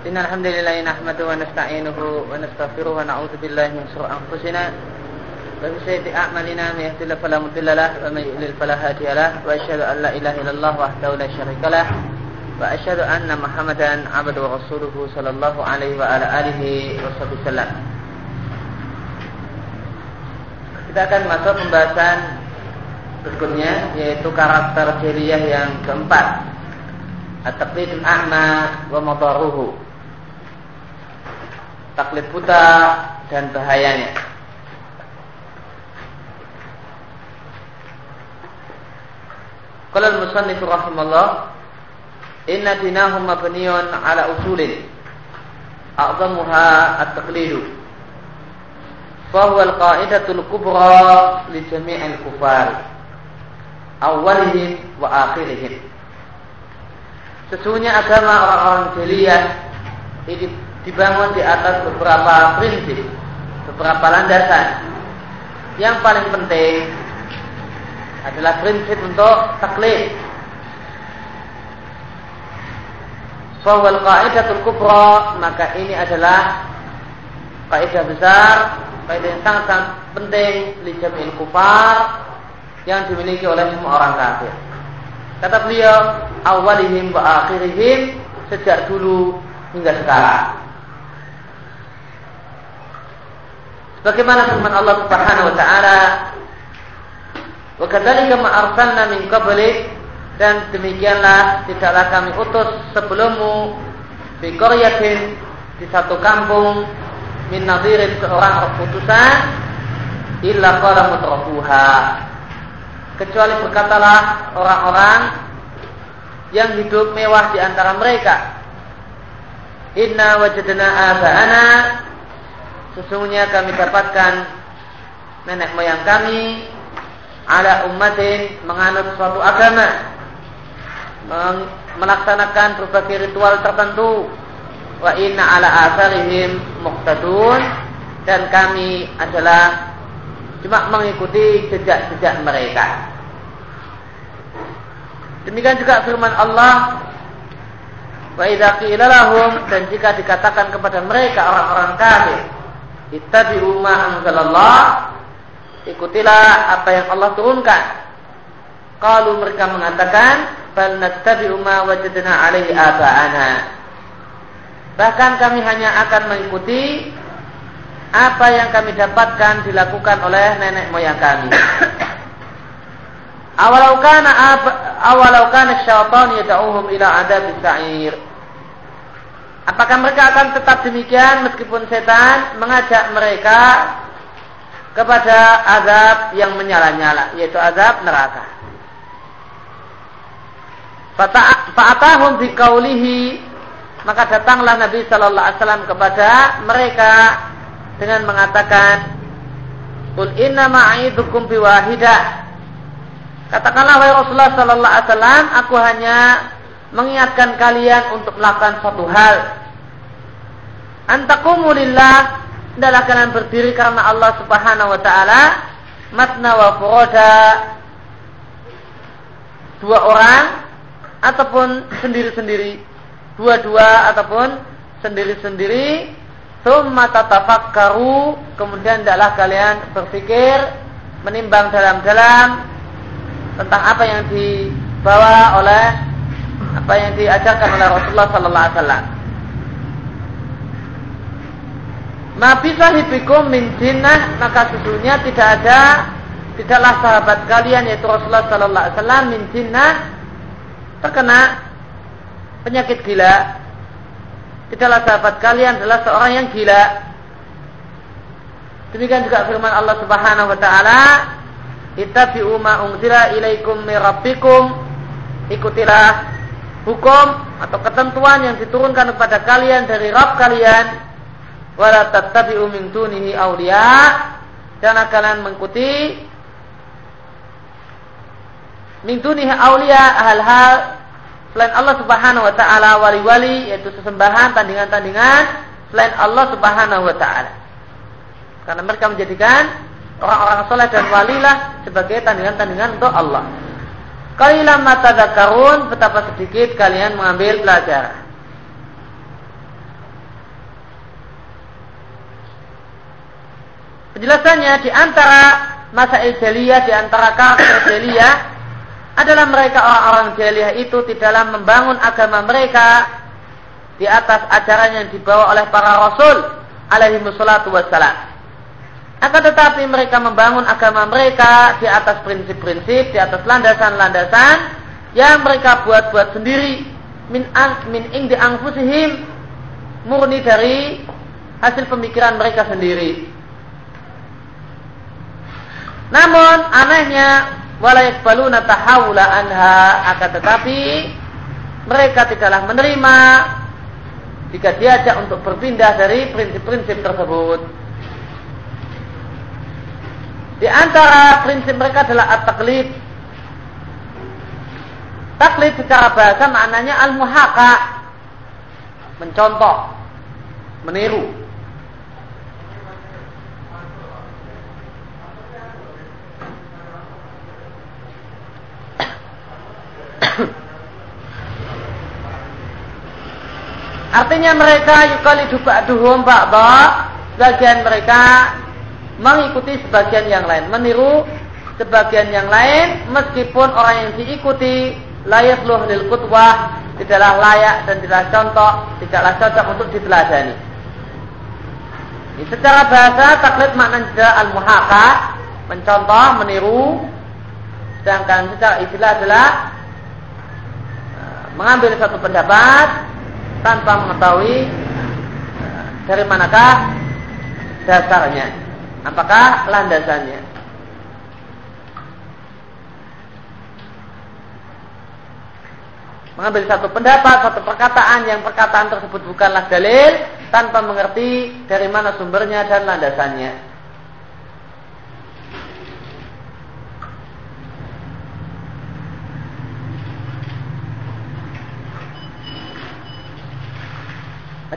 إن الحمد لله نحمده ونستعينه ونستغفره ونعوذ بالله من شرور أنفسنا ومن سيئة أعمالنا من يهد الله فلا مضل له ومن يضلل فلا هادي له وأشهد أن لا إله إلا الله وحده لا شريك له وأشهد أن محمدا عبده ورسوله صلى الله عليه وعلى آله وصحبه وسلم Kita akan masuk pembahasan berikutnya yaitu karakter jariah yang keempat. At-taqlidul a'ma wa madaruhu taklid buta dan bahayanya. Kalau al-musannif rahimallah inna dinahum mabniyun ala usulin a'zamuha at-taqlidu fahuwa al-qa'idatul kubra li jami'il kufar awalihim wa akhirihim Sesungguhnya agama orang-orang jahiliyah ini dibangun di atas beberapa prinsip, beberapa landasan. Yang paling penting adalah prinsip untuk taklid. Fawal qaidatul kubra maka ini adalah kaidah besar kaidah yang sangat-sangat penting li kufar yang dimiliki oleh semua orang kafir. Kata beliau, awalihim wa akhirihim sejak dulu hingga sekarang. Sebagaimana firman Allah Subhanahu wa taala, "Wa kadzalika ma arsalna min qablik" dan demikianlah tidaklah kami utus sebelummu di qaryatin di satu kampung min nadirin seorang utusan illa qala mutrafuha. Kecuali berkatalah orang-orang yang hidup mewah di antara mereka inna wajadna aba'ana sesungguhnya kami dapatkan nenek moyang kami ala ummatin menganut suatu agama. Melaksanakan berbagai ritual tertentu. Wa inna ala asarihim muqtadun. Dan kami adalah cuma mengikuti jejak-jejak mereka. Demikian juga firman Allah wa idza dan jika dikatakan kepada mereka orang-orang kafir ittabi'u ma anzalallah ikutilah apa yang Allah turunkan. Kalau mereka mengatakan bal nattabi'u ma wajadna alaihi aba'ana Bahkan kami hanya akan mengikuti apa yang kami dapatkan dilakukan oleh nenek moyang kami. Awalau kana awalau kana syaitan yad'uhum ila adab sa'ir. Apakah mereka akan tetap demikian meskipun setan mengajak mereka kepada azab yang menyala-nyala yaitu azab neraka. Fa'atahum biqaulihi maka datanglah Nabi Shallallahu Alaihi Wasallam kepada mereka dengan mengatakan, "Qul inna ma'idukum biwahidah." Katakanlah wahai Rasulullah Shallallahu Alaihi Wasallam, aku hanya mengingatkan kalian untuk melakukan satu hal. Antakumulillah adalah kalian berdiri karena Allah Subhanahu Wa Taala, matna wa furoda dua orang ataupun sendiri-sendiri. Dua-dua ataupun sendiri-sendiri. Thumma tatafakkaru Kemudian adalah kalian berpikir Menimbang dalam-dalam Tentang apa yang dibawa oleh Apa yang diajarkan oleh Rasulullah Sallallahu Alaihi Wasallam Nabi sahibikum min jinnah Maka sesungguhnya tidak ada Tidaklah sahabat kalian Yaitu Rasulullah Sallallahu Alaihi Wasallam Min jinnah Terkena penyakit gila. Tidaklah sahabat kalian adalah seorang yang gila. Demikian juga firman Allah Subhanahu wa taala, "Ittabi'u ma unzila ilaikum mir rabbikum." Ikutilah hukum atau ketentuan yang diturunkan kepada kalian dari Rabb kalian. Wala tattabi'u min dunihi awliya. Jangan kalian mengikuti min dunihi awliya hal-hal selain Allah Subhanahu wa taala wali-wali yaitu sesembahan tandingan-tandingan selain Allah Subhanahu wa taala. Karena mereka menjadikan orang-orang soleh dan walilah sebagai tandingan-tandingan untuk Allah. Kalilah mata dakarun betapa sedikit kalian mengambil pelajaran. Penjelasannya di antara masa jahiliyah, di antara kafir jahiliyah adalah mereka orang-orang jahiliyah itu di dalam membangun agama mereka di atas ajaran yang dibawa oleh para rasul alaihi wassalam. Akan tetapi mereka membangun agama mereka di atas prinsip-prinsip, di atas landasan-landasan yang mereka buat-buat sendiri min ang, min ing di angfusihim murni dari hasil pemikiran mereka sendiri. Namun anehnya wala yakbaluna tahawula anha akan tetapi mereka tidaklah menerima jika diajak untuk berpindah dari prinsip-prinsip tersebut. Di antara prinsip mereka adalah at-taklid. Taklid secara bahasa maknanya al-muhaka. Mencontoh. Meniru. Artinya mereka yukali ba'duhum ba'da Sebagian mereka mengikuti sebagian yang lain, meniru sebagian yang lain meskipun orang yang diikuti layak luh lil kutwah tidaklah layak dan tidak contoh, tidaklah cocok untuk diteladani. Ini secara bahasa taklid maknanya al-muhaka, mencontoh, meniru. Sedangkan secara istilah adalah eh, mengambil satu pendapat tanpa mengetahui eh, dari manakah dasarnya. Apakah landasannya? Mengambil satu pendapat, satu perkataan yang perkataan tersebut bukanlah dalil tanpa mengerti dari mana sumbernya dan landasannya.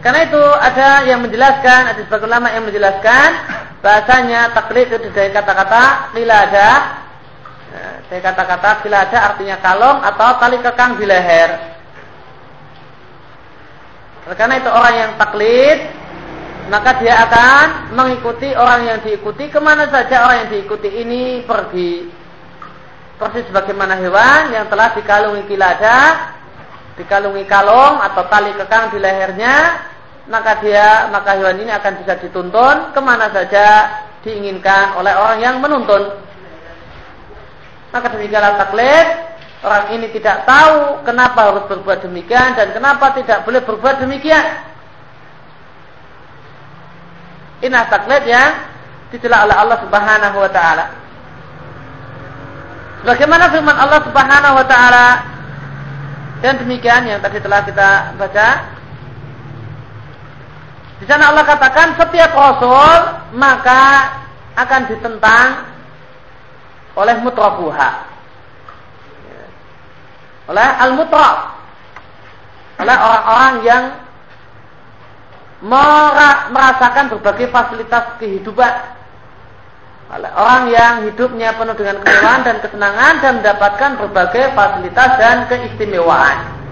Karena itu ada yang menjelaskan, ada sebagian ulama yang menjelaskan bahasanya taklid itu dari kata-kata ada ya, dari kata-kata ada artinya kalong atau tali kekang di leher. Karena itu orang yang taklid maka dia akan mengikuti orang yang diikuti ke mana saja orang yang diikuti ini pergi. Persis sebagaimana hewan yang telah dikalungi kilada, dikalungi kalung atau tali kekang di lehernya, maka dia maka hewan ini akan bisa dituntun ke mana saja diinginkan oleh orang yang menuntun. Maka demikianlah taklid orang ini tidak tahu kenapa harus berbuat demikian dan kenapa tidak boleh berbuat demikian. Inah taklid yang ditelak oleh Allah Subhanahu wa taala. Bagaimana firman Allah Subhanahu wa taala dan demikian yang tadi telah kita baca di sana Allah katakan setiap rasul maka akan ditentang oleh mutrafuha. Oleh al-mutraf. Oleh orang-orang yang merasakan berbagai fasilitas kehidupan. Oleh orang yang hidupnya penuh dengan kemewahan dan kesenangan dan mendapatkan berbagai fasilitas dan keistimewaan.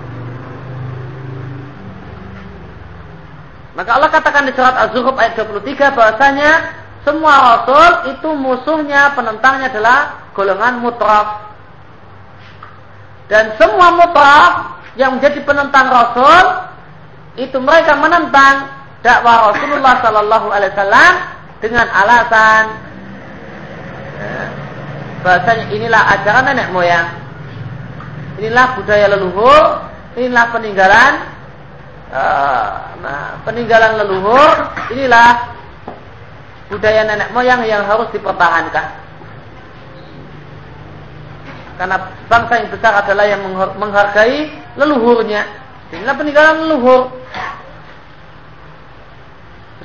Maka Allah katakan di surat Az-Zukhruf ayat 23 bahwasanya semua rasul itu musuhnya penentangnya adalah golongan mutraf. Dan semua mutraf yang menjadi penentang rasul itu mereka menentang dakwah Rasulullah sallallahu alaihi wasallam dengan alasan eh, bahasanya inilah ajaran nenek moyang. Inilah budaya leluhur, inilah peninggalan nah, peninggalan leluhur inilah budaya nenek moyang yang harus dipertahankan. Karena bangsa yang besar adalah yang menghargai leluhurnya. Inilah peninggalan leluhur.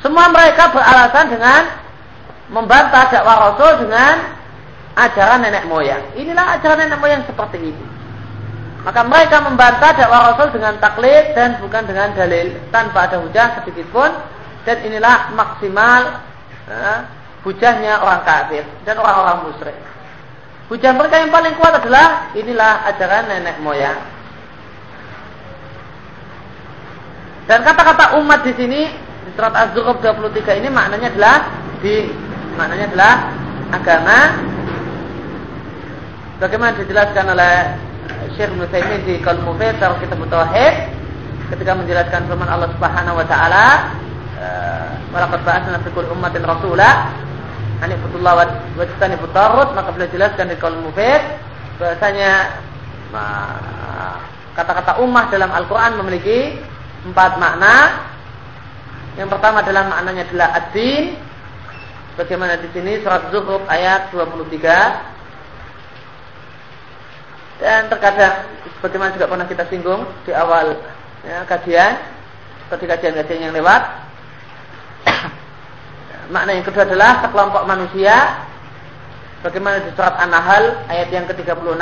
Semua mereka beralasan dengan membantah dakwah Rasul dengan ajaran nenek moyang. Inilah ajaran nenek moyang seperti ini. Maka mereka membantah dakwah Rasul dengan taklid dan bukan dengan dalil tanpa ada hujah sedikit pun dan inilah maksimal eh, hujahnya orang kafir dan orang-orang musyrik. Hujah mereka yang paling kuat adalah inilah ajaran nenek moyang. Dan kata-kata umat di sini di surat Az-Zukhruf 23 ini maknanya adalah di maknanya adalah agama. Bagaimana dijelaskan oleh Syekh Nusaimin di Qaul Mufid atau Kitab Tauhid ketika menjelaskan firman Allah Subhanahu wa taala eh, walaqad ba'atsna fi kulli ummatin rasula an ibudullah wa wajtanibut tarut maka beliau jelaskan di Qaul Mufid bahasanya kata-kata ummah dalam Al-Qur'an memiliki empat makna. Yang pertama adalah maknanya adalah ad-din. Bagaimana di sini surat Zuhruf ayat 23 dan terkadang bagaimana juga pernah kita singgung di awal ya, kajian seperti kajian-kajian yang lewat. Makna yang kedua adalah sekelompok manusia bagaimana di surat An-Nahl ayat yang ke-36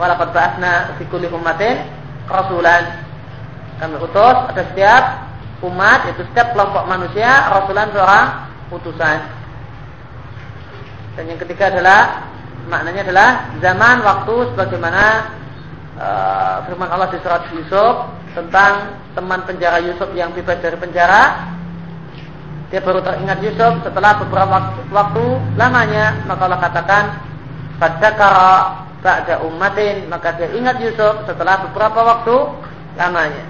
walaqad ba'atsna fi kulli ummatin rasulan kami utus ada setiap umat itu setiap kelompok manusia rasulan seorang utusan dan yang ketiga adalah maknanya adalah zaman waktu sebagaimana uh, firman Allah di surat Yusuf tentang teman penjara Yusuf yang bebas dari penjara. Dia baru teringat Yusuf setelah beberapa waktu, lamanya. Maka Allah katakan fadzakara ba'da ummatin. Maka dia ingat Yusuf setelah beberapa waktu lamanya.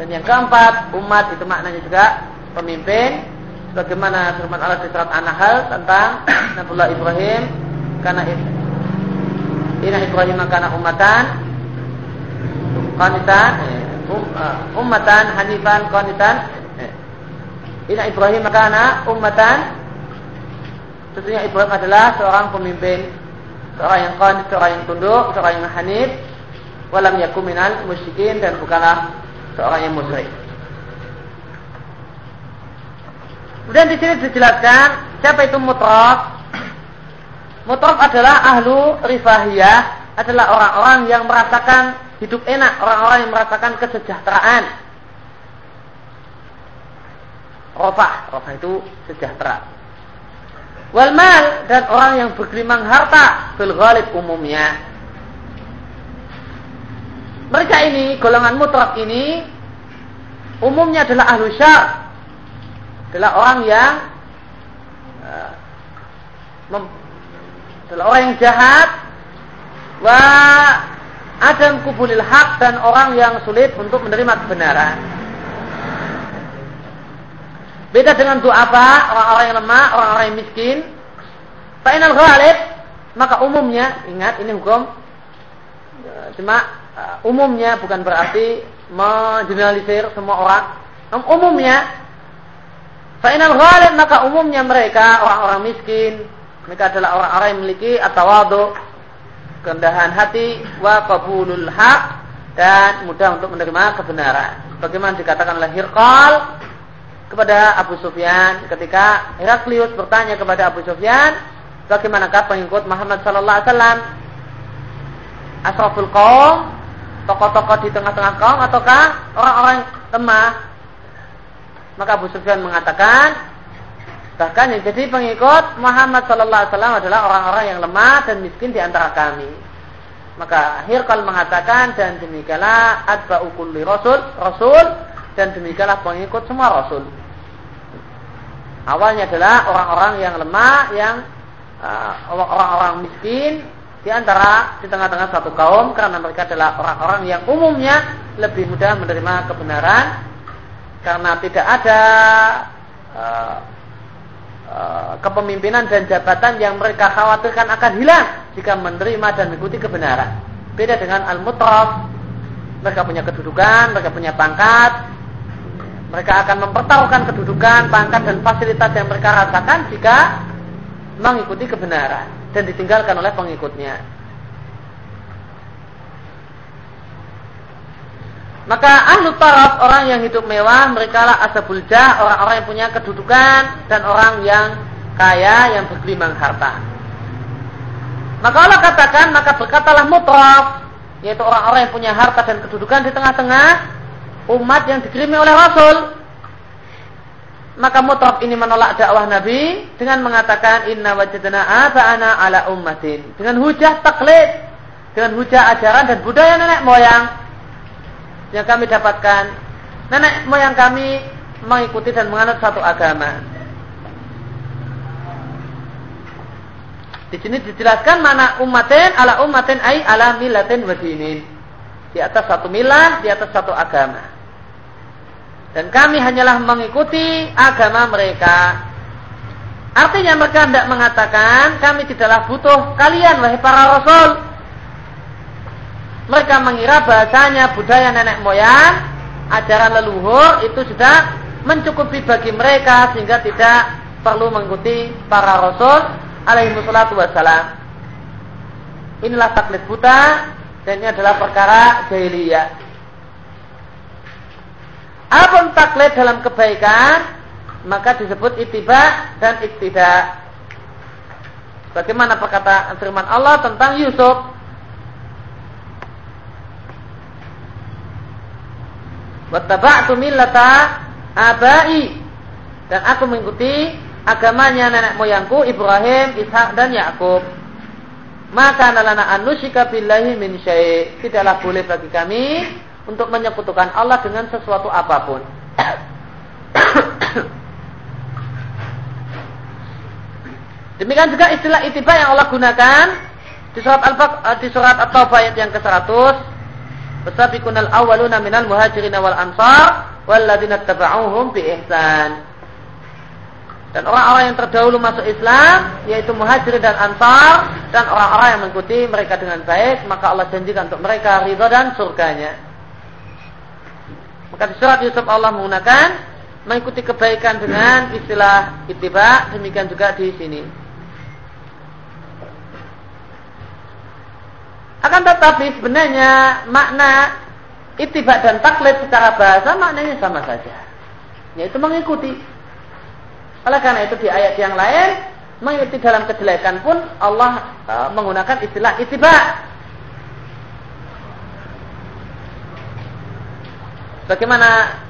Dan yang keempat umat itu maknanya juga pemimpin. Sebagaimana firman Allah di surat An-Nahl tentang Nabiullah Ibrahim karena Inna Ibrahim karena umatan qanitan um, uh, ummatan hanifan qanitan Inna Ibrahim karena umatan Tentunya Ibrahim adalah seorang pemimpin Seorang yang qanit, seorang yang tunduk Seorang yang hanif Walam yakuminal musyrikin Dan bukanlah seorang yang musyrik. Kemudian di sini dijelaskan Siapa itu mutraf Mutraf adalah ahlu rifahiyah, adalah orang-orang yang merasakan hidup enak, orang-orang yang merasakan kesejahteraan. Rofah, rofah itu sejahtera. Walmal dan orang yang bergelimang harta ghalib umumnya. Mereka ini, golongan mutraf ini umumnya adalah ahlu syar. Adalah orang yang uh, adalah orang yang jahat wa adam kubulil hak dan orang yang sulit untuk menerima kebenaran. Beda dengan doa apa? Orang-orang yang lemah, orang-orang yang miskin. Fa'inal ghalib, maka umumnya, ingat ini hukum cuma uh, umumnya bukan berarti mengeneralisir semua orang. Umumnya Fa'inal ghalib maka umumnya mereka orang-orang miskin, mereka adalah orang-orang yang memiliki atawadu, kerendahan hati, wa qabulul haq dan mudah untuk menerima kebenaran. Bagaimana dikatakan oleh Hirqal kepada Abu Sufyan ketika Heraklius bertanya kepada Abu Sufyan, bagaimanakah pengikut Muhammad sallallahu alaihi wasallam? Asraful kaum, tokoh-tokoh di tengah-tengah kaum ataukah orang-orang lemah? Maka Abu Sufyan mengatakan, Bahkan yang jadi pengikut Muhammad Sallallahu Alaihi Wasallam adalah orang-orang yang lemah dan miskin di antara kami. Maka Hirqal mengatakan dan demikianlah adba'u kulli rasul, rasul dan demikianlah pengikut semua rasul. Awalnya adalah orang-orang yang lemah, yang uh, orang-orang uh, miskin di antara di tengah-tengah satu kaum karena mereka adalah orang-orang yang umumnya lebih mudah menerima kebenaran karena tidak ada uh, kepemimpinan dan jabatan yang mereka khawatirkan akan hilang jika menerima dan mengikuti kebenaran. Beda dengan al-mutraf, mereka punya kedudukan, mereka punya pangkat, mereka akan mempertaruhkan kedudukan, pangkat dan fasilitas yang mereka rasakan jika mengikuti kebenaran dan ditinggalkan oleh pengikutnya. Maka ahlu taraf orang yang hidup mewah mereka lah asabul orang-orang yang punya kedudukan dan orang yang kaya yang bergelimang harta. Maka Allah katakan maka berkatalah mutraf yaitu orang-orang yang punya harta dan kedudukan di tengah-tengah umat yang dikirimi oleh Rasul. Maka mutraf ini menolak dakwah Nabi dengan mengatakan inna wajadna asa'ana ala ummatin dengan hujah taklid dengan hujah ajaran dan budaya nenek moyang yang kami dapatkan nenek moyang kami mengikuti dan menganut satu agama. Di sini dijelaskan mana umatin ala umatin ay ala milatin wa dinin. Di atas satu milah, di atas satu agama. Dan kami hanyalah mengikuti agama mereka. Artinya mereka tidak mengatakan kami tidaklah butuh kalian wahai para rasul. Mereka mengira bahasanya budaya nenek moyang, ajaran leluhur itu sudah mencukupi bagi mereka sehingga tidak perlu mengikuti para rasul alaihi wassalatu wassalam. Inilah taklid buta dan ini adalah perkara jahiliyah. Apa pun taklid dalam kebaikan maka disebut itiba dan iktidak. Bagaimana perkataan firman Allah tentang Yusuf? Wattaba'tu millata abai dan aku mengikuti agamanya nenek moyangku Ibrahim, Ishak dan Yakub. Maka nalana anusyika billahi min syai. Tidaklah boleh bagi kami untuk menyekutukan Allah dengan sesuatu apa pun. Demikian juga istilah itiba yang Allah gunakan di surat al di surat At-Taubah ayat yang ke-100. Wasabiqunal awwaluna minal muhajirin wal ansar walladzina tabauhum bi ihsan. Dan orang-orang yang terdahulu masuk Islam yaitu muhajir dan ansar dan orang-orang yang mengikuti mereka dengan baik maka Allah janjikan untuk mereka ridha dan surganya. Maka di surat Yusuf Allah menggunakan mengikuti kebaikan dengan istilah ittiba demikian juga di sini. Akan tetapi sebenarnya makna ittiba dan taklid secara bahasa maknanya sama saja. Yaitu mengikuti oleh karena itu di ayat yang lain mengikuti dalam kejelekan pun Allah e, menggunakan istilah itiba. Bagaimana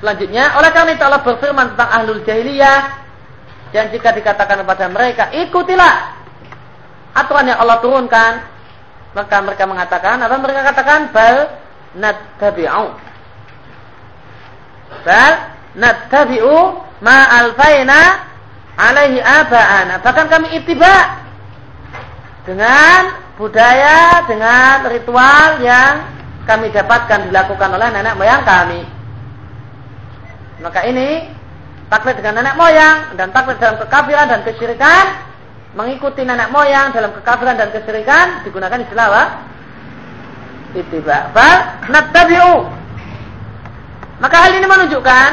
selanjutnya? Oleh karena itu Allah berfirman tentang ahlul jahiliyah dan jika dikatakan kepada mereka ikutilah aturan yang Allah turunkan maka mereka mengatakan apa mereka katakan bal nattabi'u bal nattabi'u ma alfaina alaihi aba'ana. Bahkan kami itiba dengan budaya, dengan ritual yang kami dapatkan dilakukan oleh nenek moyang kami. Maka ini taklid dengan nenek moyang dan taklid dalam kekafiran dan kesyirikan mengikuti nenek moyang dalam kekafiran dan kesyirikan digunakan istilah apa? Itiba. Bal nattabi'u. Maka hal ini menunjukkan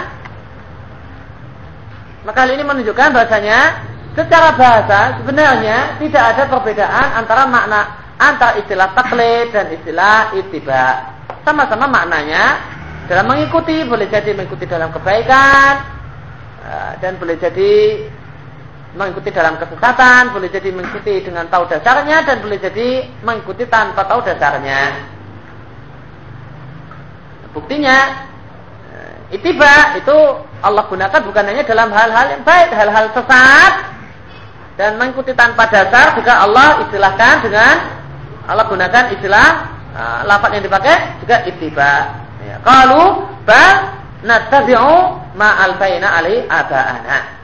maka hal ini menunjukkan bahasanya secara bahasa sebenarnya tidak ada perbedaan antara makna antara istilah taklid dan istilah ittiba. Sama-sama maknanya dalam mengikuti boleh jadi mengikuti dalam kebaikan eh, dan boleh jadi mengikuti dalam kesesatan, boleh jadi mengikuti dengan tahu dasarnya dan boleh jadi mengikuti tanpa tahu dasarnya. Buktinya Itiba itu Allah gunakan bukan hanya dalam hal-hal yang baik, hal-hal sesat dan mengikuti tanpa dasar juga Allah istilahkan dengan Allah gunakan istilah uh, lafaz yang dipakai juga itiba. Ya. Qalu ba nattabi'u ma alfaina ali abaana.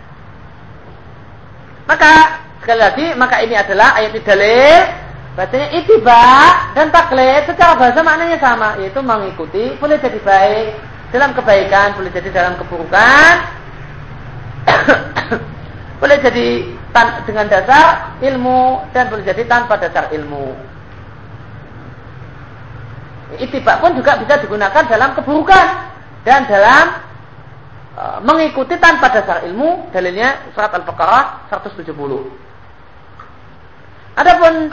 Maka sekali lagi maka ini adalah ayat dalil Bacanya itiba dan taklid secara bahasa maknanya sama, yaitu mengikuti boleh jadi baik, dalam kebaikan, boleh jadi dalam keburukan, boleh jadi dengan dasar ilmu dan boleh jadi tanpa dasar ilmu. Itibak pun juga bisa digunakan dalam keburukan dan dalam e, mengikuti tanpa dasar ilmu. Dalilnya surat Al-Baqarah 170. Adapun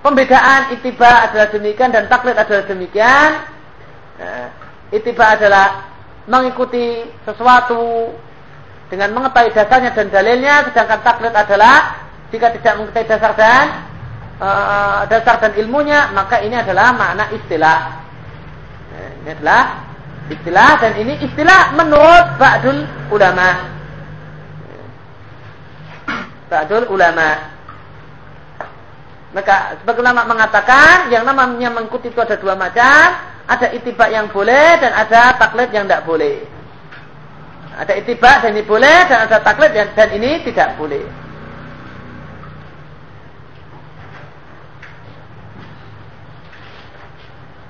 pembedaan itiba adalah demikian dan taklid adalah demikian. E, Itiba adalah mengikuti sesuatu dengan mengetahui dasarnya dan dalilnya, sedangkan taklid adalah jika tidak mengetahui dasar dan uh, dasar dan ilmunya, maka ini adalah makna istilah. Ini adalah istilah dan ini istilah menurut ba'dul ulama. Ba'dul ulama. Maka sebagai ulama mengatakan yang namanya mengikuti itu ada dua macam ada itibak yang boleh dan ada taklid yang tidak boleh. Ada itibak dan ini boleh dan ada taklid dan, dan ini tidak boleh.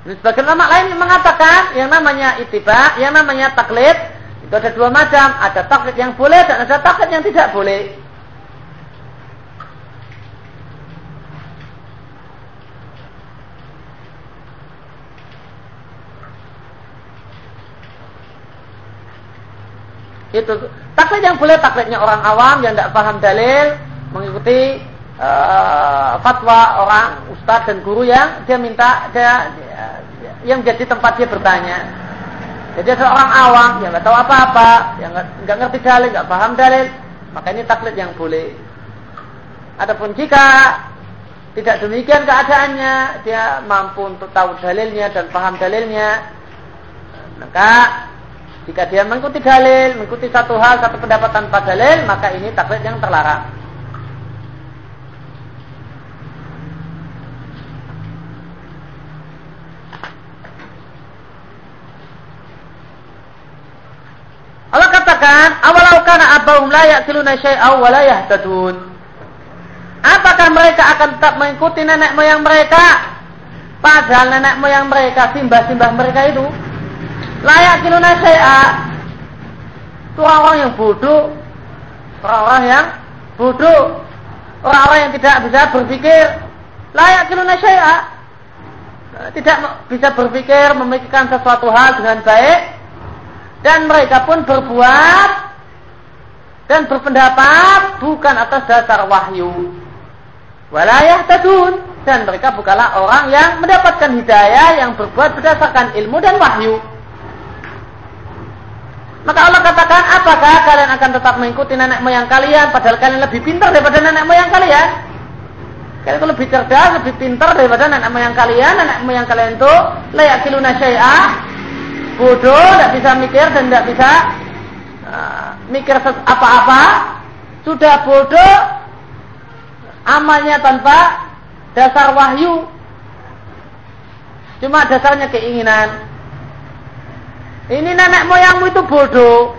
Sebagian ulama lain mengatakan yang namanya itiba, yang namanya taklid itu ada dua macam, ada taklid yang boleh dan ada taklid yang tidak boleh. Itu taklid yang boleh taklidnya orang awam yang tidak paham dalil mengikuti uh, fatwa orang ustadz dan guru yang dia minta dia, yang jadi tempat dia bertanya. Jadi seorang awam yang nggak tahu apa-apa, yang nggak ngerti dalil, nggak paham dalil, maka ini taklid yang boleh. Adapun jika tidak demikian keadaannya, dia mampu untuk tahu dalilnya dan paham dalilnya, maka jika dia mengikuti dalil, mengikuti satu hal, satu pendapat tanpa dalil, maka ini taklid yang terlarang. Allah katakan, awalau kana abahum la ya'kuluna syai'aw wa la yahtadun. Apakah mereka akan tetap mengikuti nenek moyang mereka? Padahal nenek moyang mereka, simbah-simbah mereka itu layak kiluna syai'a. Itu orang-orang yang bodoh. Orang-orang yang bodoh. Orang-orang yang tidak bisa berpikir layak kiluna syai'a. Tidak bisa berpikir memikirkan sesuatu hal dengan baik dan mereka pun berbuat dan berpendapat bukan atas dasar wahyu. Walayah tadun dan mereka bukanlah orang yang mendapatkan hidayah yang berbuat berdasarkan ilmu dan wahyu. Maka Allah katakan, apakah kalian akan tetap mengikuti nenek moyang kalian padahal kalian lebih pintar daripada nenek moyang kalian? Kalian itu lebih cerdas, lebih pintar daripada nenek moyang kalian. Nenek moyang kalian itu layak kiluna syai'ah bodoh, tidak bisa mikir dan tidak bisa uh, mikir apa-apa, sudah bodoh, amalnya tanpa dasar wahyu, cuma dasarnya keinginan. Ini nenek moyangmu itu bodoh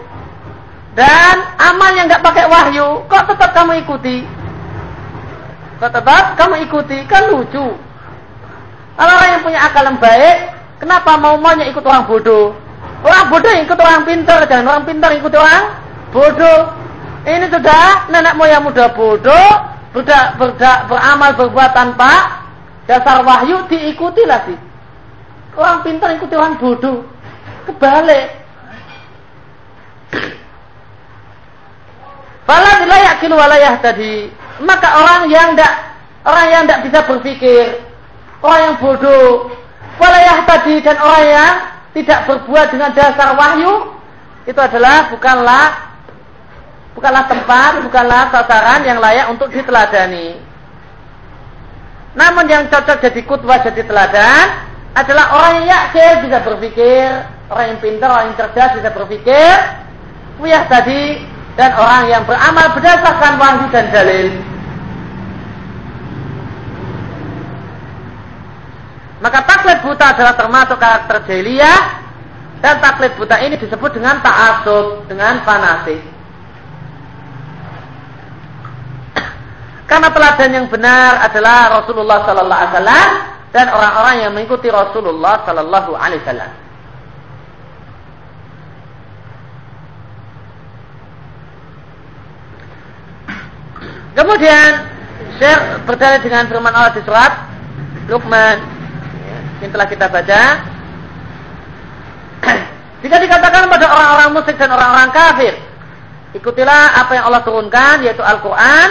dan amalnya nggak pakai wahyu, kok tetap kamu ikuti? Kok tetap kamu ikuti? Kan lucu. Kalau orang yang punya akal yang baik, Kenapa mau maunya ikut orang bodoh? Orang bodoh ikut orang pintar, jangan orang pintar ikut orang bodoh. Ini sudah nenek moyang muda bodoh, berda, berda, beramal berbuat tanpa dasar wahyu diikutilah sih. Orang pintar ikuti orang bodoh. Kebalik. Fala dilayak walayah tadi. Maka orang yang tidak orang yang tidak bisa berpikir, orang yang bodoh, Walayah tadi dan orang yang tidak berbuat dengan dasar wahyu itu adalah bukanlah bukanlah tempat, bukanlah sasaran yang layak untuk diteladani. Namun yang cocok jadi kutbah jadi teladan adalah orang yang yakin bisa berpikir, orang yang pintar, orang yang cerdas bisa berpikir, wiyah tadi dan orang yang beramal berdasarkan wahyu dan dalil. Maka taklid buta adalah termasuk karakter jahiliyah dan taklid buta ini disebut dengan ta'asub, dengan fanatik. Karena teladan yang benar adalah Rasulullah sallallahu alaihi wasallam dan orang-orang yang mengikuti Rasulullah sallallahu alaihi wasallam. Kemudian Syekh berdalil dengan firman Allah di surat Luqman yang telah kita baca. Jika dikatakan pada orang-orang musyrik dan orang-orang kafir, ikutilah apa yang Allah turunkan yaitu Al-Qur'an,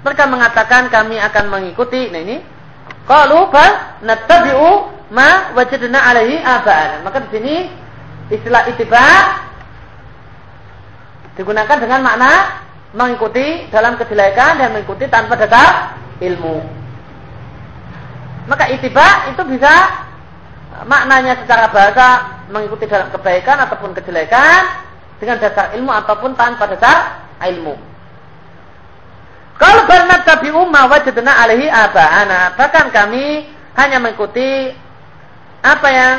mereka mengatakan kami akan mengikuti. Nah ini qalu bal nattabi'u ma wajadna alaihi aba'ana. Maka di sini istilah itiba digunakan dengan makna mengikuti dalam kejelekan dan mengikuti tanpa dasar ilmu. Maka itiba itu bisa maknanya secara bahasa mengikuti dalam kebaikan ataupun kejelekan dengan dasar ilmu ataupun tanpa dasar ilmu. Kalau bernat tabi umma wajadna alaihi aba'ana. Bahkan kami hanya mengikuti apa yang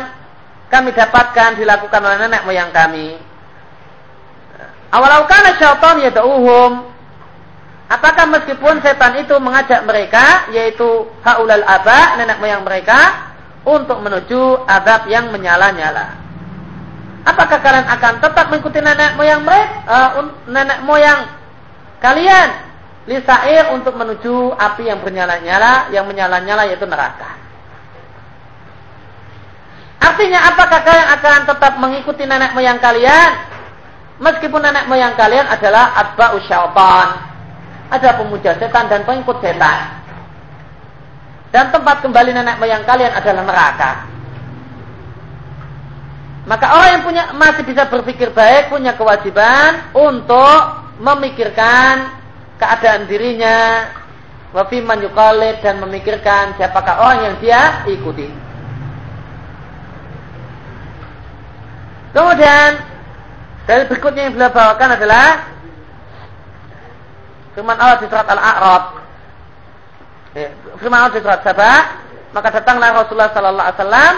kami dapatkan dilakukan oleh nenek moyang kami. Awalau kana syaitan yad'uhum Apakah meskipun setan itu mengajak mereka yaitu haulal aba nenek moyang mereka untuk menuju adab yang menyala-nyala. Apakah kalian akan tetap mengikuti nenek moyang mereka, uh, nenek moyang kalian lisair untuk menuju api yang bernyala-nyala, yang menyala-nyala yaitu neraka. Artinya apakah kalian akan tetap mengikuti nenek moyang kalian? Meskipun nenek moyang kalian adalah atba'u syaitan. Ada pemuja setan dan pengikut setan. Dan tempat kembali nenek moyang kalian adalah neraka. Maka orang yang punya masih bisa berpikir baik punya kewajiban untuk memikirkan keadaan dirinya, wafiman yukalid dan memikirkan siapakah orang yang dia ikuti. Kemudian dari berikutnya yang beliau bawakan adalah firman Allah di surat Al-A'raf. Firman Allah di surat Sabah, maka datanglah Rasulullah sallallahu alaihi wasallam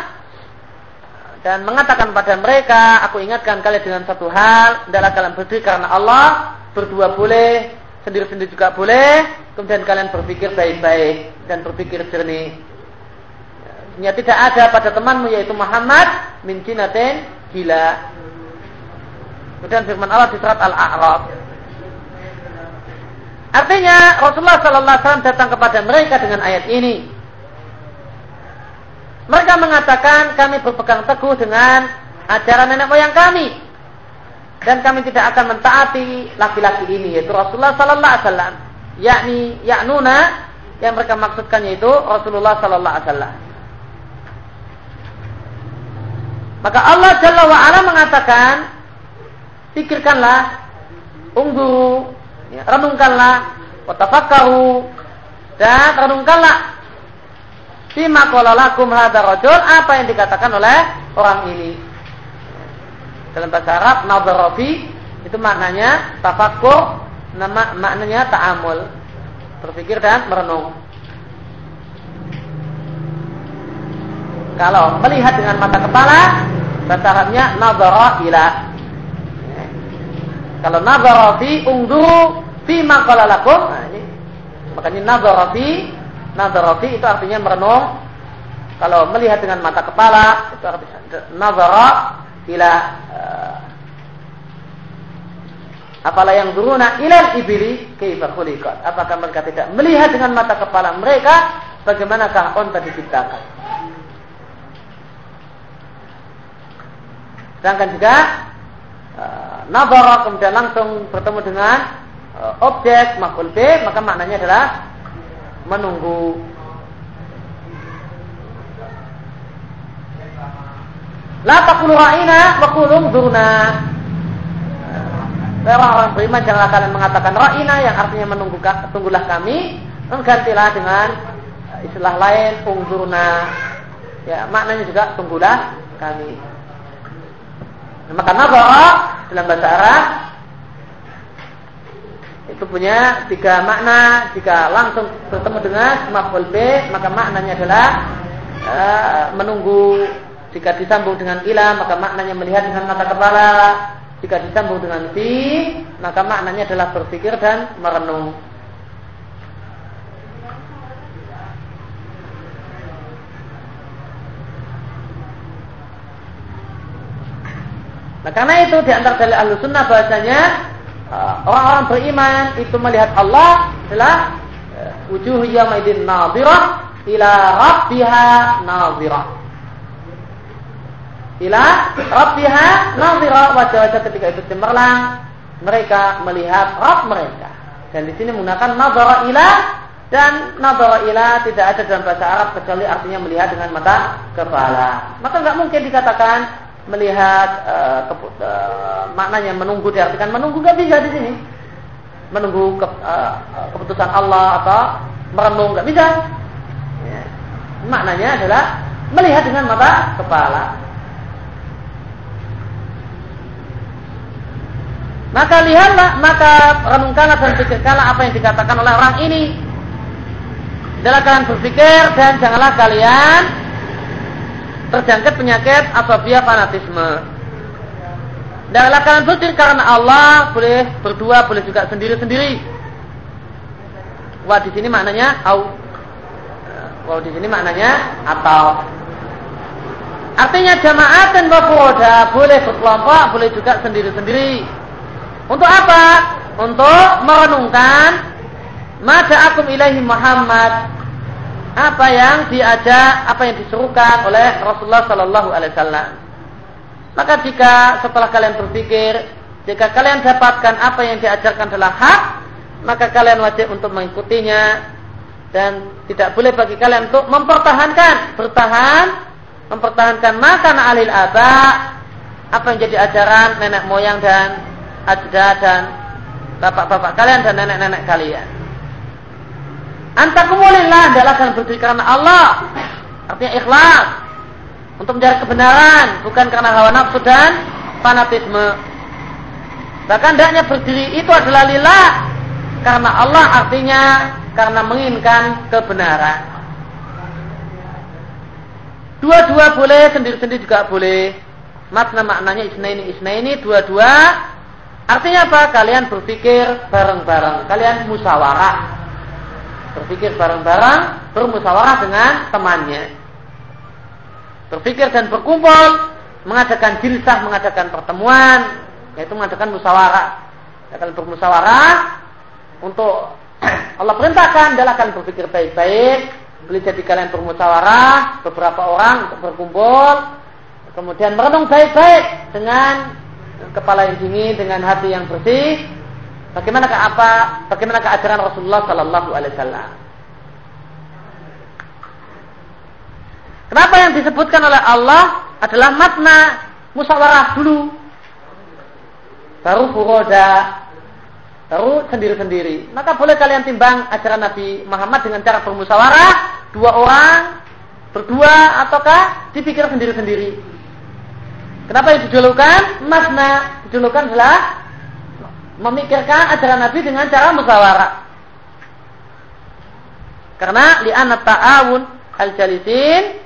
dan mengatakan pada mereka, aku ingatkan kalian dengan satu hal, adalah kalian berdiri karena Allah, berdua boleh, sendiri-sendiri juga boleh, kemudian kalian berpikir baik-baik dan berpikir jernih. Ya, tidak ada pada temanmu yaitu Muhammad min jinatin gila. Kemudian firman Allah di surat Al-A'raf. Artinya Rasulullah sallallahu alaihi wasallam datang kepada mereka dengan ayat ini. Mereka mengatakan kami berpegang teguh dengan ajaran nenek moyang kami. Dan kami tidak akan mentaati laki-laki ini yaitu Rasulullah sallallahu alaihi wasallam. Yakni yaknuna yang mereka maksudkan yaitu Rasulullah sallallahu alaihi wasallam. Maka Allah Jalla wa ala mengatakan pikirkanlah ungguru ya, renungkanlah watafakkaru dan renungkanlah Fima qala lakum hadha rajul apa yang dikatakan oleh orang ini. Dalam bahasa Arab nadharafi itu maknanya tafakkur, nama maknanya ta'amul. Berpikir dan merenung. Kalau melihat dengan mata kepala, bahasa Arabnya nadhara ila. Kalau nadhara fi ungduru fi ma qala lakum, nah makanya nadhara fi itu artinya merenung. Kalau melihat dengan mata kepala itu artinya nazara ila uh, apalah yang duruna ilal ibili kaifa khuliqat. Apakah mereka tidak melihat dengan mata kepala mereka bagaimanakah onta diciptakan? Sedangkan juga uh, nazara kemudian langsung bertemu dengan uh, objek makhluk B maka maknanya adalah menunggu La taqulu ra'ina wa qulu durna. Orang-orang beriman janganlah kalian mengatakan ra'ina yang artinya menunggu tunggulah kami, menggantilah dengan istilah lain ungzurna. Ya, maknanya juga tunggulah kami. Maka nazara dalam bahasa Arab itu punya tiga makna. Jika langsung bertemu dengan maf'ul b, maka maknanya adalah uh, menunggu. Jika disambung dengan ila, maka maknanya melihat dengan mata kepala. Jika disambung dengan fi, maka maknanya adalah berpikir dan merenung. Nah karena itu di antara dalil ahlu sunnah bahasanya Uh, orang-orang beriman itu melihat Allah adalah uh, wujuh yaumaidin nadhirah ila rabbiha nadhirah. Ila rabbiha nadhirah wajah-wajah ketika itu cemerlang mereka melihat Rabb mereka. Dan di sini menggunakan nadhara ila dan nadhara ila tidak ada dalam bahasa Arab kecuali artinya melihat dengan mata kepala. Maka nggak mungkin dikatakan melihat uh, uh, maknanya menunggu diartikan. Menunggu gak bisa di sini? Menunggu ke, uh, keputusan Allah atau merenung gak bisa? Ya. maknanya adalah melihat dengan mata kepala. Maka lihatlah maka renungkanlah dan pikirkanlah apa yang dikatakan oleh orang ini. Adalah kalian berpikir dan janganlah kalian terjangkit penyakit asofia fanatisme. Dalam kalian berdiri karena Allah boleh berdua, boleh juga sendiri-sendiri. Wah di sini maknanya au. Wah di sini maknanya atau. Artinya jamaah dan wafuroda boleh berkelompok, boleh juga sendiri-sendiri. Untuk apa? Untuk merenungkan mada akum ilahi Muhammad apa yang diajak, apa yang disuruhkan oleh Rasulullah Sallallahu Alaihi Wasallam. Maka jika setelah kalian berpikir, jika kalian dapatkan apa yang diajarkan adalah hak, maka kalian wajib untuk mengikutinya dan tidak boleh bagi kalian untuk mempertahankan, bertahan, mempertahankan makan alil aba, apa yang jadi ajaran nenek moyang dan ajda dan bapak-bapak kalian dan nenek-nenek kalian. Antakumulillah adalah kalian berdiri karena Allah. Artinya ikhlas. Untuk mencari kebenaran. Bukan karena hawa nafsu dan fanatisme. Bahkan hendaknya berdiri itu adalah lillah. Karena Allah artinya karena menginginkan kebenaran. Dua-dua boleh, sendiri-sendiri juga boleh. Makna maknanya isna ini, isna ini, dua-dua. Artinya apa? Kalian berpikir bareng-bareng. Kalian musyawarah berpikir bareng-bareng, bermusyawarah dengan temannya. Berpikir dan berkumpul, mengadakan jilsah, mengadakan pertemuan, yaitu mengadakan musyawarah. Akan bermusyawarah untuk Allah perintahkan adalah kalian berpikir baik-baik, boleh jadi kalian bermusyawarah beberapa orang untuk berkumpul, kemudian merenung baik-baik dengan kepala yang dingin, dengan hati yang bersih, Bagaimanakah apa? Bagaimanakah ajaran Rasulullah Sallallahu Alaihi Wasallam? Kenapa yang disebutkan oleh Allah adalah makna musyawarah dulu, baru furoda, baru sendiri-sendiri. Maka boleh kalian timbang ajaran Nabi Muhammad dengan cara bermusyawarah dua orang, berdua, ataukah dipikir sendiri-sendiri. Kenapa yang didulukan? Makna didulukan adalah memikirkan ajaran Nabi dengan cara musyawarah. Karena li'anat ta'awun al-jalisin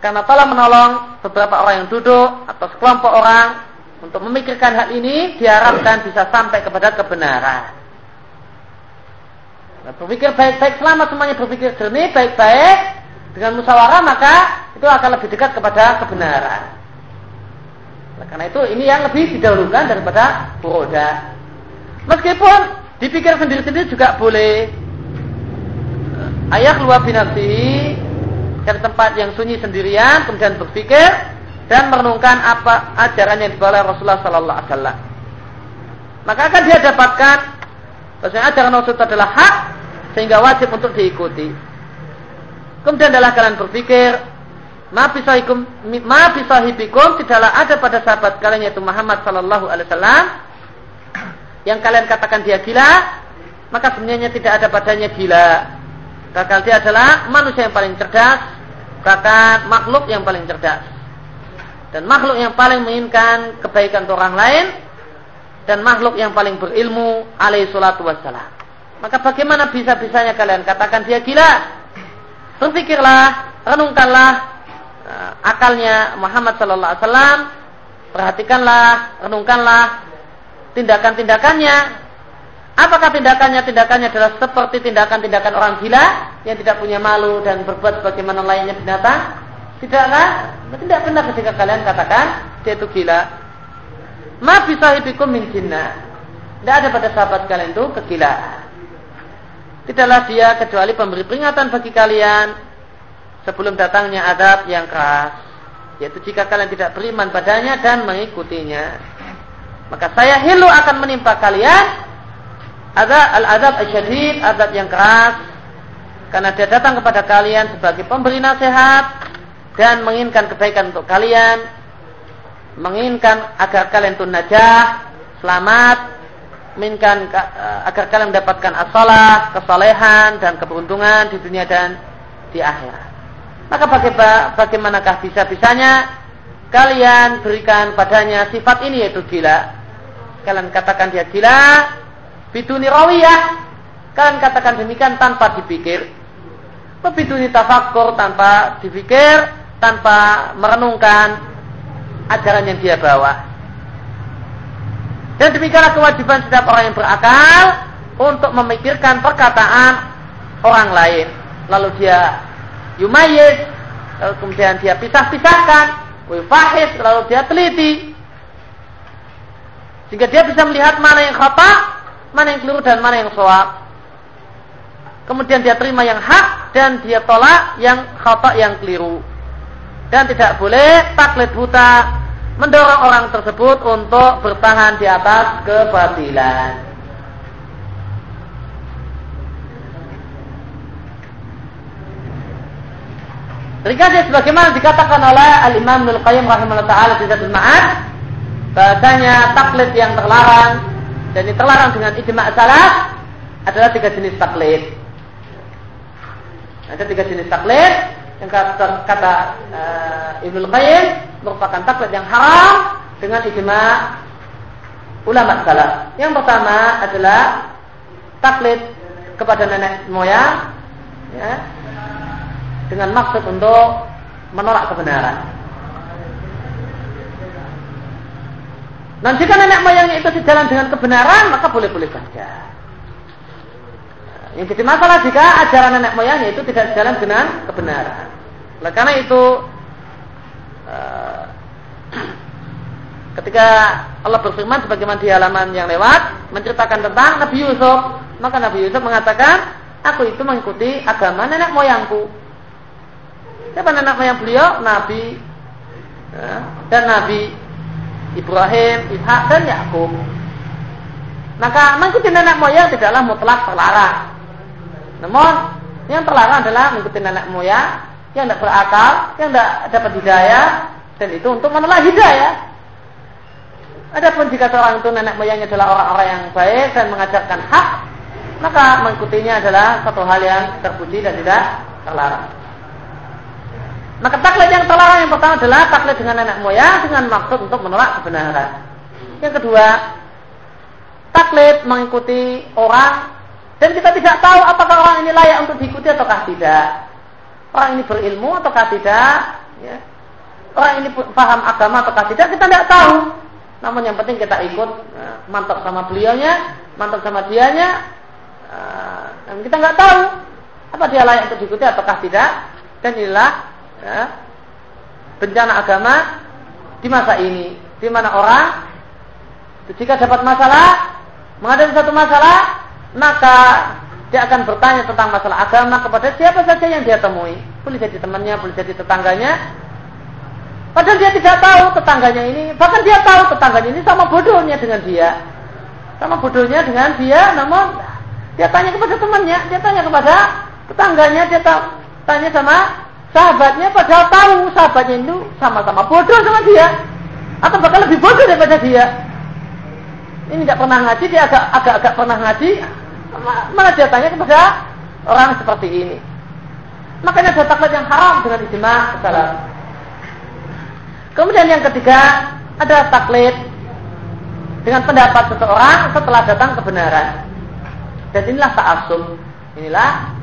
karena telah menolong beberapa orang yang duduk atau sekelompok orang untuk memikirkan hal ini diharapkan bisa sampai kepada kebenaran. Nah, berpikir baik-baik selama semuanya berpikir jernih baik-baik dengan musyawarah maka itu akan lebih dekat kepada kebenaran. Nah, karena itu ini yang lebih didahulukan daripada buroda. Meskipun dipikir sendiri-sendiri juga boleh. Ayah keluar binafsihi dari tempat yang sunyi sendirian, kemudian berpikir dan merenungkan apa ajaran yang dibawa Rasulullah Sallallahu Alaihi Wasallam. Maka akan dia dapatkan bahwasanya ajaran Rasul adalah hak sehingga wajib untuk diikuti. Kemudian adalah kalian berpikir, ma bisahikum ma bisahibikum tidaklah ada pada sahabat kalian yaitu Muhammad Sallallahu Alaihi Wasallam yang kalian katakan dia gila, maka sebenarnya tidak ada padanya gila. Bahkan dia adalah manusia yang paling cerdas, bahkan makhluk yang paling cerdas. Dan makhluk yang paling menginginkan kebaikan untuk orang lain dan makhluk yang paling berilmu alaihi salatu wassalam. Maka bagaimana bisa-bisanya kalian katakan dia gila? Berpikirlah, renungkanlah uh, akalnya Muhammad sallallahu alaihi wasallam, perhatikanlah, renungkanlah tindakan-tindakannya. Apakah tindakannya tindakannya adalah seperti tindakan-tindakan orang gila yang tidak punya malu dan berbuat sebagaimana lainnya binatang? Tidaklah. Tidak benar ketika kalian katakan dia itu gila. Ma bisa hibikum min tidak ada pada sahabat kalian itu kegilaan. Tidaklah dia kecuali pemberi peringatan bagi kalian sebelum datangnya adab yang keras yaitu jika kalian tidak beriman padanya dan mengikutinya maka saya hilu akan menimpa kalian ada al-adab asyadid, adab yang keras. Karena dia datang kepada kalian sebagai pemberi nasihat dan menginginkan kebaikan untuk kalian menginginkan agar kalian itu najah selamat menginginkan eh, agar kalian mendapatkan asalah, kesalehan dan keberuntungan di dunia dan di akhirat. Maka bagaimanakah bisa-bisanya kalian berikan padanya sifat ini yaitu gila Kalian katakan dia gila, biduni rawiyah. Kalian katakan demikian tanpa dipikir. Biduni tafakur tanpa dipikir, tanpa merenungkan ajaran yang dia bawa. Dan demikianlah kewajiban setiap orang yang berakal untuk memikirkan perkataan orang lain. Lalu dia yumayyiz, lalu kemudian dia pisah-pisahkan wifahid lalu dia teliti sehingga dia bisa melihat mana yang khata, mana yang keliru dan mana yang sholat. Kemudian dia terima yang hak dan dia tolak yang khata yang keliru. Dan tidak boleh taklid buta mendorong orang tersebut untuk bertahan di atas kebatilan. Ringkasnya sebagaimana dikatakan oleh Al-Imam Nul Qayyim rahimahullah taala di Zadul bahasanya taklid yang terlarang dan ini terlarang dengan ijma' salaf adalah tiga jenis taklid. Ada tiga jenis taklid yang kata, kata uh, Ibnu Qayyim merupakan taklid yang haram dengan ijma' ulama salaf. Yang pertama adalah taklid kepada nenek moyang ya, dengan maksud untuk menolak kebenaran. Dan jika nenek moyangnya itu sejalan dengan kebenaran, maka boleh-boleh saja. Yang jadi masalah jika ajaran nenek moyangnya itu tidak sejalan dengan kebenaran. Oleh karena itu, eh, ketika Allah berfirman sebagaimana di halaman yang lewat menceritakan tentang Nabi Yusuf, maka Nabi Yusuf mengatakan, aku itu mengikuti agama nenek moyangku. Siapa nenek moyang beliau? Nabi ya, dan Nabi Ibrahim, Ishak dan Yakub. Maka mengikuti nenek moyang tidaklah mutlak terlarang. Namun yang terlarang adalah mengikuti nenek moyang yang tidak berakal, yang tidak dapat hidayah, dan itu untuk menolak hidayah. Adapun jika seorang itu nenek moyangnya adalah orang-orang yang baik dan mengajarkan hak, maka mengikutinya adalah satu hal yang terpuji dan tidak terlarang. Maka taklid yang terlarang yang pertama adalah taklid dengan nenek moyang dengan maksud untuk menolak kebenaran. Yang kedua, taklid mengikuti orang dan kita tidak tahu apakah orang ini layak untuk diikuti ataukah tidak. Orang ini berilmu ataukah tidak. Ya. Orang ini paham agama ataukah tidak, kita tidak tahu. Namun yang penting kita ikut ya, mantap sama beliaunya, mantap sama dianya. Uh, dan kita nggak tahu apa dia layak untuk diikuti ataukah tidak. Dan inilah ya, bencana agama di masa ini, di mana orang jika dapat masalah, menghadapi satu masalah, maka dia akan bertanya tentang masalah agama kepada siapa saja yang dia temui. Boleh jadi temannya, boleh jadi tetangganya. Padahal dia tidak tahu tetangganya ini, bahkan dia tahu tetangganya ini sama bodohnya dengan dia. Sama bodohnya dengan dia, namun dia tanya kepada temannya, dia tanya kepada tetangganya, dia tanya sama Sahabatnya padahal tahu sahabatnya itu sama-sama bodoh sama dia. Atau bahkan lebih bodoh daripada dia. Ini tidak pernah ngaji, dia agak-agak pernah ngaji. Malah dia tanya kepada orang seperti ini. Makanya ada taklid yang haram dengan ijma salah. Kemudian yang ketiga ada taklid dengan pendapat seseorang setelah datang kebenaran. Dan inilah ta'asub. Inilah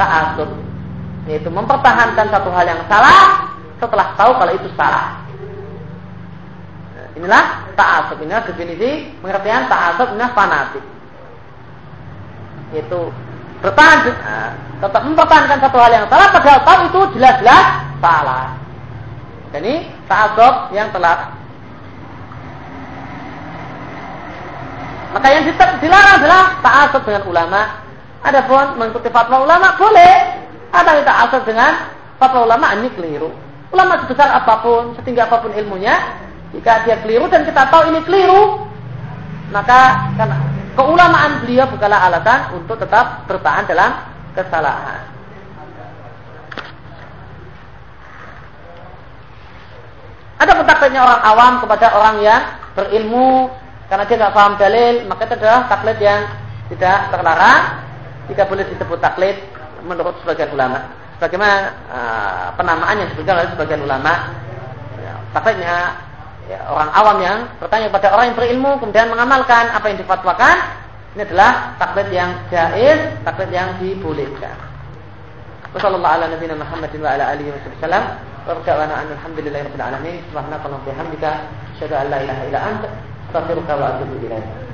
ta'asub yaitu mempertahankan satu hal yang salah setelah tahu kalau itu salah. Nah, inilah ta'asub. Inilah definisi pengertian ta'asub inilah fanatik. Yaitu bertahan nah, tetap mempertahankan satu hal yang salah padahal tahu itu jelas-jelas salah. Dan ini ta'asub yang telah Maka yang dilarang adalah ta'asub dengan ulama. Adapun mengikuti fatwa ulama boleh, apa kita asal dengan fatwa ulama ini keliru. Ulama sebesar apa pun, setinggi apa pun ilmunya, jika dia keliru dan kita tahu ini keliru, maka karena keulamaan beliau bukanlah alasan untuk tetap bertahan dalam kesalahan. Ada taklidnya orang awam kepada orang yang berilmu karena dia nggak paham dalil, maka itu adalah taklid yang tidak terlarang. Jika boleh disebut taklid menurut sebagian ulama. Bagaimana uh, penamaan yang disebutkan oleh sebagian ulama. Ya, taklidnya ya, orang awam yang bertanya kepada orang yang berilmu kemudian mengamalkan apa yang difatwakan ini adalah taklid yang jaiz, taklid yang dibolehkan. Wassalamualaikum warahmatullahi wabarakatuh. wa ala alihi wasallam. Wa rada'wana alhamdulillahi rabbil alamin. Subhanaka wa bihamdika asyhadu an la ilaha illa anta astaghfiruka wa atubu ilaik.